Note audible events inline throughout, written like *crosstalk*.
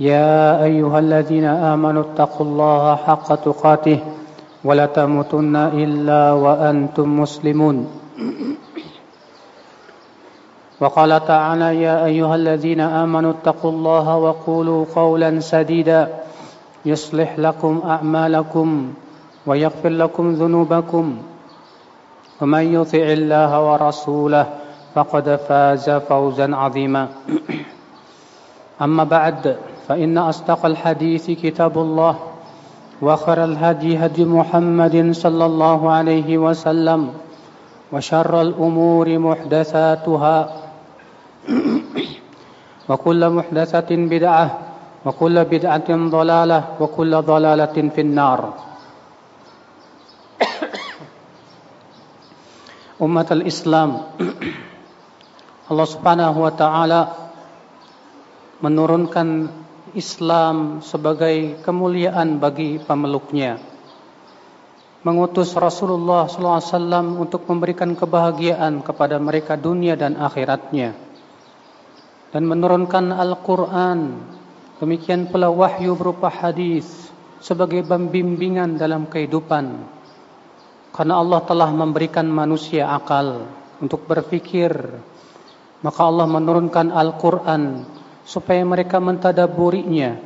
يا أيها الذين آمنوا اتقوا الله حق تقاته ولا تموتن إلا وأنتم مسلمون. وقال تعالى يا أيها الذين آمنوا اتقوا الله وقولوا قولا سديدا يصلح لكم أعمالكم ويغفر لكم ذنوبكم. ومن يطع الله ورسوله فقد فاز فوزا عظيما. أما بعد فإن أصدق الحديث كتاب الله وخر الهدي هدي محمد صلى الله عليه وسلم وشر الأمور محدثاتها *clears throat* وكل محدثة بدعة وكل بدعة ضلالة وكل ضلالة في النار. *clears throat* أمة الإسلام Subhanahu wa taala menurunkan Islam sebagai kemuliaan bagi pemeluknya. Mengutus Rasulullah SAW untuk memberikan kebahagiaan kepada mereka dunia dan akhiratnya. Dan menurunkan Al-Quran, demikian pula wahyu berupa hadis sebagai pembimbingan dalam kehidupan. Karena Allah telah memberikan manusia akal untuk berfikir, maka Allah menurunkan Al-Quran supaya mereka mentadaburinya.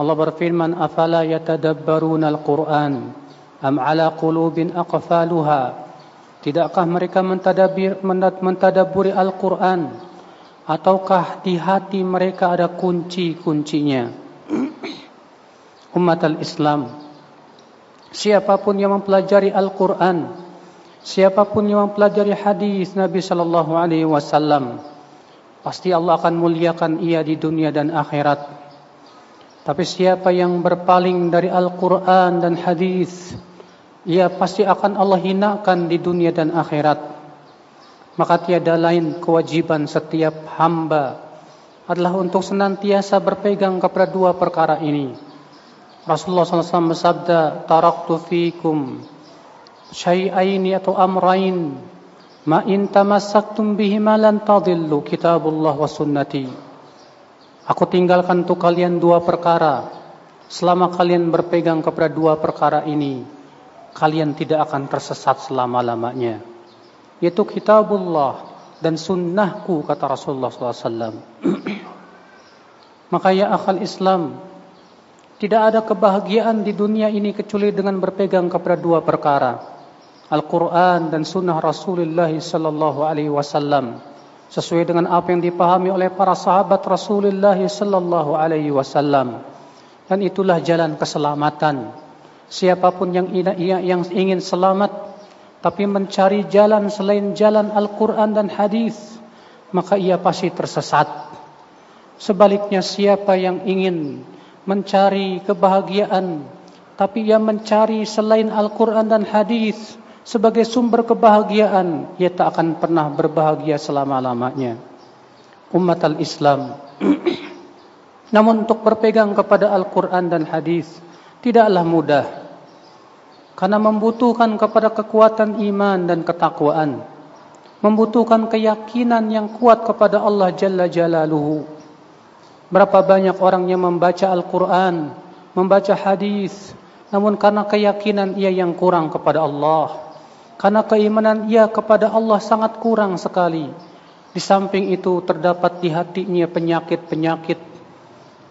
Allah berfirman, "Afala yatadabbaruna al-Qur'an am 'ala qulubin aqfaluha?" Tidakkah mereka mentadabir mentadaburi Al-Qur'an ataukah di hati mereka ada kunci-kuncinya? *clears throat* Umat al-Islam, siapapun yang mempelajari Al-Qur'an, siapapun yang mempelajari hadis Nabi sallallahu alaihi wasallam, Pasti Allah akan muliakan ia di dunia dan akhirat. Tapi siapa yang berpaling dari Al-Quran dan hadis, ia pasti akan Allah hinakan di dunia dan akhirat. Maka tiada lain kewajiban setiap hamba adalah untuk senantiasa berpegang kepada dua perkara ini. Rasulullah SAW bersabda, Taraktu fikum syai'aini atau amrain Ma in tamassaktum bihima lan tadillu kitabullah wa sunnati. Aku tinggalkan untuk kalian dua perkara. Selama kalian berpegang kepada dua perkara ini, kalian tidak akan tersesat selama-lamanya. Yaitu kitabullah dan sunnahku kata Rasulullah SAW. *clears throat* Maka ya akal Islam, tidak ada kebahagiaan di dunia ini kecuali dengan berpegang kepada dua perkara. Al-Quran dan Sunnah Rasulullah Sallallahu Alaihi Wasallam sesuai dengan apa yang dipahami oleh para sahabat Rasulullah Sallallahu Alaihi Wasallam dan itulah jalan keselamatan. Siapa pun yang yang ingin selamat tapi mencari jalan selain jalan Al-Quran dan Hadis maka ia pasti tersesat. Sebaliknya siapa yang ingin mencari kebahagiaan tapi ia mencari selain Al-Quran dan Hadis sebagai sumber kebahagiaan, ia tak akan pernah berbahagia selama-lamanya. Umat al-Islam. *clears throat* Namun untuk berpegang kepada Al-Quran dan Hadis tidaklah mudah. Karena membutuhkan kepada kekuatan iman dan ketakwaan. Membutuhkan keyakinan yang kuat kepada Allah Jalla Jalaluhu. Berapa banyak orang yang membaca Al-Quran, membaca hadis, namun karena keyakinan ia yang kurang kepada Allah karena keimanan ia kepada Allah sangat kurang sekali. Di samping itu terdapat di hatinya penyakit-penyakit.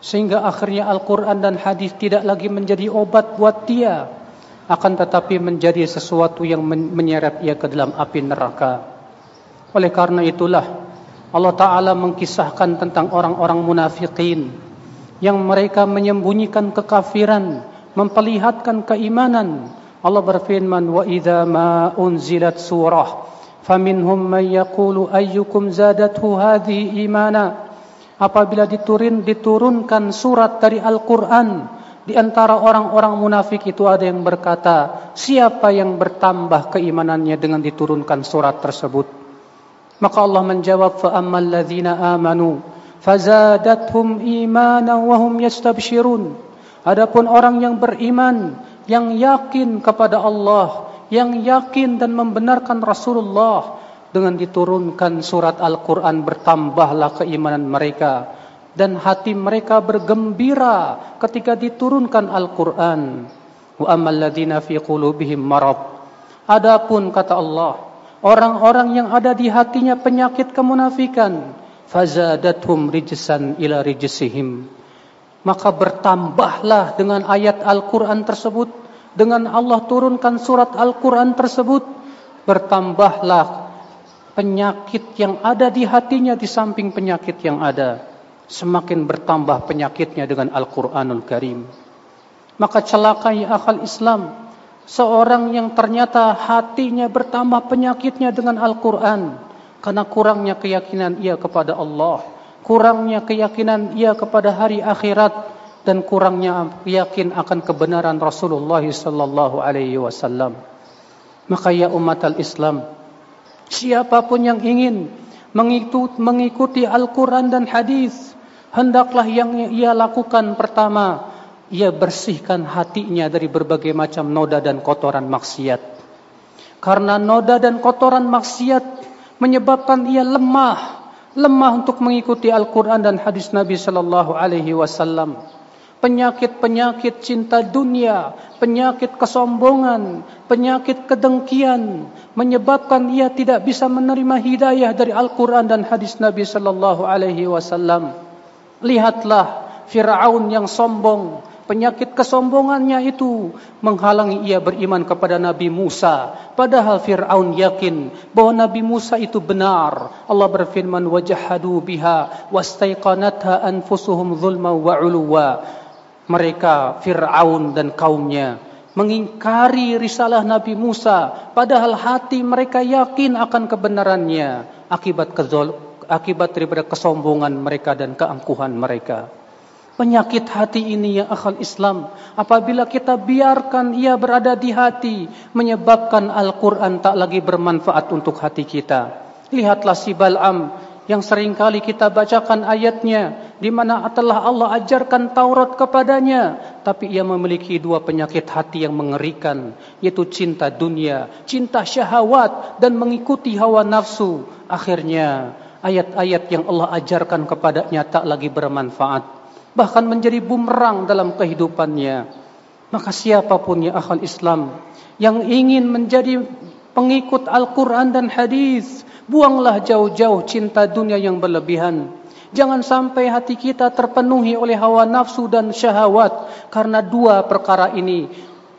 Sehingga akhirnya Al-Quran dan hadis tidak lagi menjadi obat buat dia. Akan tetapi menjadi sesuatu yang menyeret ia ke dalam api neraka. Oleh karena itulah Allah Ta'ala mengkisahkan tentang orang-orang munafikin. Yang mereka menyembunyikan kekafiran. Memperlihatkan keimanan. Allah berfirman wa idza ma unzilat surah faminhum man yaqulu ayyukum zadathu hadhihi imana apabila diturun diturunkan surat dari Al-Qur'an di antara orang-orang munafik itu ada yang berkata, siapa yang bertambah keimanannya dengan diturunkan surat tersebut? Maka Allah menjawab, فَأَمَّا الَّذِينَ آمَنُوا فَزَادَتْهُمْ إِيمَانًا وَهُمْ يَسْتَبْشِرُونَ Adapun orang yang beriman, yang yakin kepada Allah, yang yakin dan membenarkan Rasulullah dengan diturunkan surat Al-Quran bertambahlah keimanan mereka dan hati mereka bergembira ketika diturunkan Al-Qur'an. Wa ammal ladzina fi qulubihim marad. Adapun kata Allah, orang-orang yang ada di hatinya penyakit kemunafikan, fazadathum rijsan ila rijsihim. Maka bertambahlah dengan ayat Al-Qur'an tersebut, dengan Allah turunkan surat Al-Qur'an tersebut, bertambahlah penyakit yang ada di hatinya di samping penyakit yang ada semakin bertambah penyakitnya dengan Al-Quranul Karim. Maka celaka ya akal Islam, seorang yang ternyata hatinya bertambah penyakitnya dengan Al-Quran, karena kurangnya keyakinan ia kepada Allah, kurangnya keyakinan ia kepada hari akhirat, dan kurangnya yakin akan kebenaran Rasulullah sallallahu alaihi wasallam. Maka ya umat al-Islam, siapa pun yang ingin mengikuti Al-Quran dan hadis hendaklah yang ia lakukan pertama ia bersihkan hatinya dari berbagai macam noda dan kotoran maksiat karena noda dan kotoran maksiat menyebabkan ia lemah lemah untuk mengikuti Al-Quran dan hadis Nabi Sallallahu Alaihi Wasallam penyakit-penyakit cinta dunia, penyakit kesombongan, penyakit kedengkian menyebabkan ia tidak bisa menerima hidayah dari Al-Quran dan hadis Nabi Sallallahu Alaihi Wasallam. Lihatlah Fir'aun yang sombong. Penyakit kesombongannya itu menghalangi ia beriman kepada Nabi Musa. Padahal Fir'aun yakin bahwa Nabi Musa itu benar. Allah berfirman, وَجَحَدُوا بِهَا وَاسْتَيْقَنَتْهَا أَنفُسُهُمْ ظُلْمًا وَعُلُوًا Mereka, Fir'aun dan kaumnya, mengingkari risalah Nabi Musa. Padahal hati mereka yakin akan kebenarannya. Akibat kezol akibat daripada kesombongan mereka dan keangkuhan mereka. Penyakit hati ini yang akal Islam apabila kita biarkan ia berada di hati menyebabkan Al-Quran tak lagi bermanfaat untuk hati kita. Lihatlah si Bal'am yang sering kali kita bacakan ayatnya di mana telah Allah ajarkan Taurat kepadanya tapi ia memiliki dua penyakit hati yang mengerikan yaitu cinta dunia, cinta syahwat dan mengikuti hawa nafsu. Akhirnya ayat-ayat yang Allah ajarkan kepadanya tak lagi bermanfaat bahkan menjadi bumerang dalam kehidupannya. Maka siapa pun ya akal Islam yang ingin menjadi pengikut Al-Quran dan hadis buanglah jauh-jauh cinta dunia yang berlebihan. Jangan sampai hati kita terpenuhi oleh hawa nafsu dan syahwat karena dua perkara ini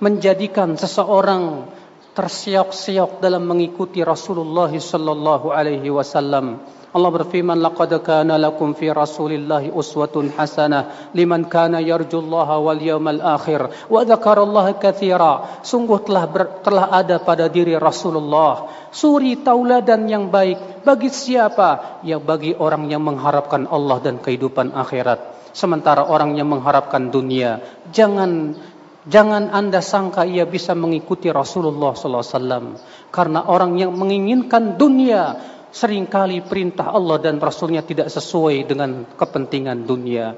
menjadikan seseorang tersiok-siok dalam mengikuti Rasulullah sallallahu Allah berfirman laqad kana lakum fi rasulillahi uswatun hasanah liman kana yarjullaha wal yawmal akhir wa dzakarallaha katsira. Sungguh telah ber, telah ada pada diri Rasulullah suri tauladan yang baik bagi siapa? Ya bagi orang yang mengharapkan Allah dan kehidupan akhirat. Sementara orang yang mengharapkan dunia jangan Jangan anda sangka ia bisa mengikuti Rasulullah wasallam. Karena orang yang menginginkan dunia sering kali perintah Allah dan Rasulnya tidak sesuai dengan kepentingan dunia.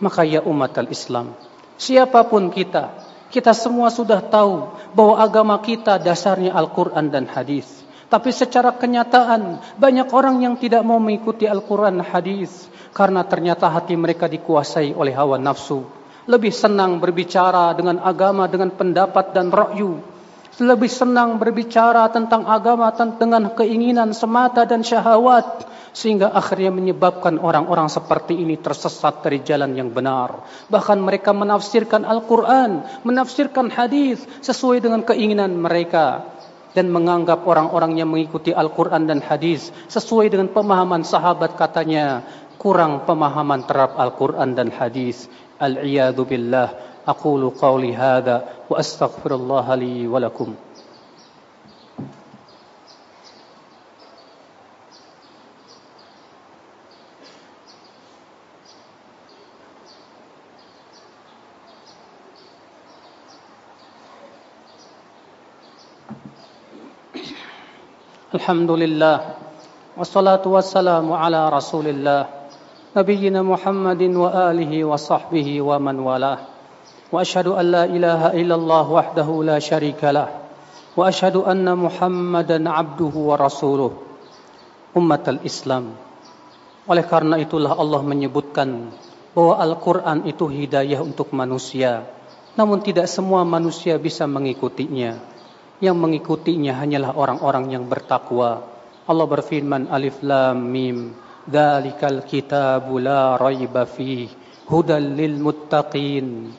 Maka ya umat al-Islam, siapa pun kita, kita semua sudah tahu bahwa agama kita dasarnya Al-Quran dan Hadis. Tapi secara kenyataan banyak orang yang tidak mau mengikuti Al-Quran dan Hadis karena ternyata hati mereka dikuasai oleh hawa nafsu. Lebih senang berbicara dengan agama dengan pendapat dan rakyu lebih senang berbicara tentang agama dengan keinginan semata dan syahwat sehingga akhirnya menyebabkan orang-orang seperti ini tersesat dari jalan yang benar. Bahkan mereka menafsirkan Al-Qur'an menafsirkan hadis sesuai dengan keinginan mereka dan menganggap orang-orang yang mengikuti Al-Qur'an dan hadis sesuai dengan pemahaman sahabat katanya kurang pemahaman terhadap Al-Qur'an dan hadis. Al-iyadu billah أقول قولي هذا وأستغفر الله لي ولكم. الحمد لله والصلاة والسلام على رسول الله نبينا محمد وآله وصحبه ومن والاه واشهد ان لا اله الا الله وحده لا شريك له واشهد ان محمدا عبده ورسوله امه الاسلام oleh karena itulah Allah menyebutkan bahwa Al-Quran itu hidayah untuk manusia. Namun tidak semua manusia bisa mengikutinya. Yang mengikutinya hanyalah orang-orang yang bertakwa. Allah berfirman Alif Lam Mim. Dalikal kitabu la raiba fih. Hudal lil muttaqin.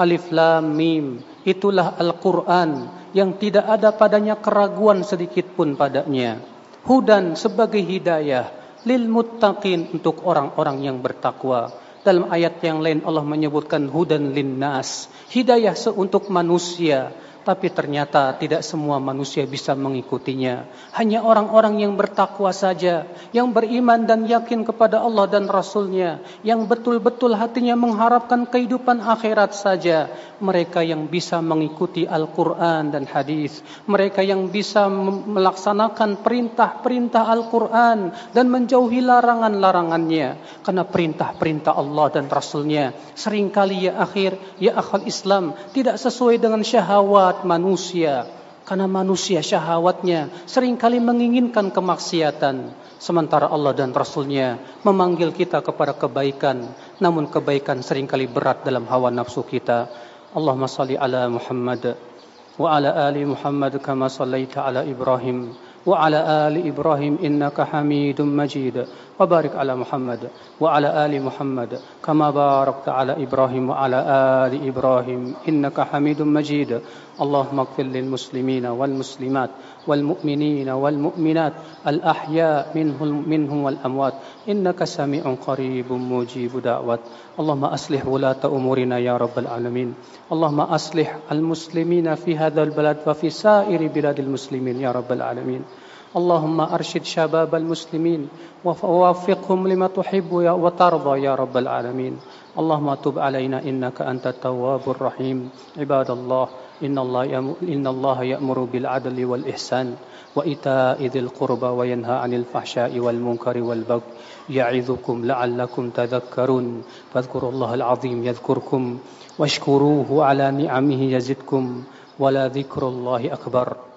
Alif Lam Mim. Itulah Al-Quran yang tidak ada padanya keraguan sedikit pun padanya. Hudan sebagai hidayah lil muttaqin untuk orang-orang yang bertakwa. Dalam ayat yang lain Allah menyebutkan hudan linnas, hidayah untuk manusia. Tapi ternyata tidak semua manusia bisa mengikutinya. Hanya orang-orang yang bertakwa saja, yang beriman dan yakin kepada Allah dan Rasulnya, yang betul-betul hatinya mengharapkan kehidupan akhirat saja. Mereka yang bisa mengikuti Al-Quran dan hadis, mereka yang bisa melaksanakan perintah-perintah Al-Quran dan menjauhi larangan-larangannya. Karena perintah-perintah Allah dan Rasulnya sering kali ya akhir, ya akal Islam tidak sesuai dengan syahwat manusia. Karena manusia syahwatnya sering kali menginginkan kemaksiatan. Sementara Allah dan Rasulnya memanggil kita kepada kebaikan. Namun kebaikan sering kali berat dalam hawa nafsu kita. Allahumma salli ala Muhammad wa ala ali Muhammad kama sallaita ala Ibrahim wa ala ali Ibrahim innaka hamidum majid. وبارك على محمد وعلى آل محمد كما باركت على إبراهيم وعلى آل إبراهيم. إنك حميد مجيد. اللهم اغفر للمسلمين والمسلمات والمؤمنين والمؤمنات الأحياء منهم, منهم والأموات. إنك سميع قريب مجيب دعوات. اللهم أصلح ولاة أمورنا يا رب العالمين. اللهم أصلح المسلمين في هذا البلد وفي سائر بلاد المسلمين يا رب العالمين. اللهم أرشد شباب المسلمين ووفقهم لما تحب وترضى يا رب العالمين. اللهم تب علينا إنك أنت التواب الرحيم. عباد الله إن الله إن الله يأمر بالعدل والإحسان وإيتاء ذي القربى وينهى عن الفحشاء والمنكر والبغي يعظكم لعلكم تذكرون. فاذكروا الله العظيم يذكركم واشكروه على نعمه يزدكم. ولا ذكر الله أكبر.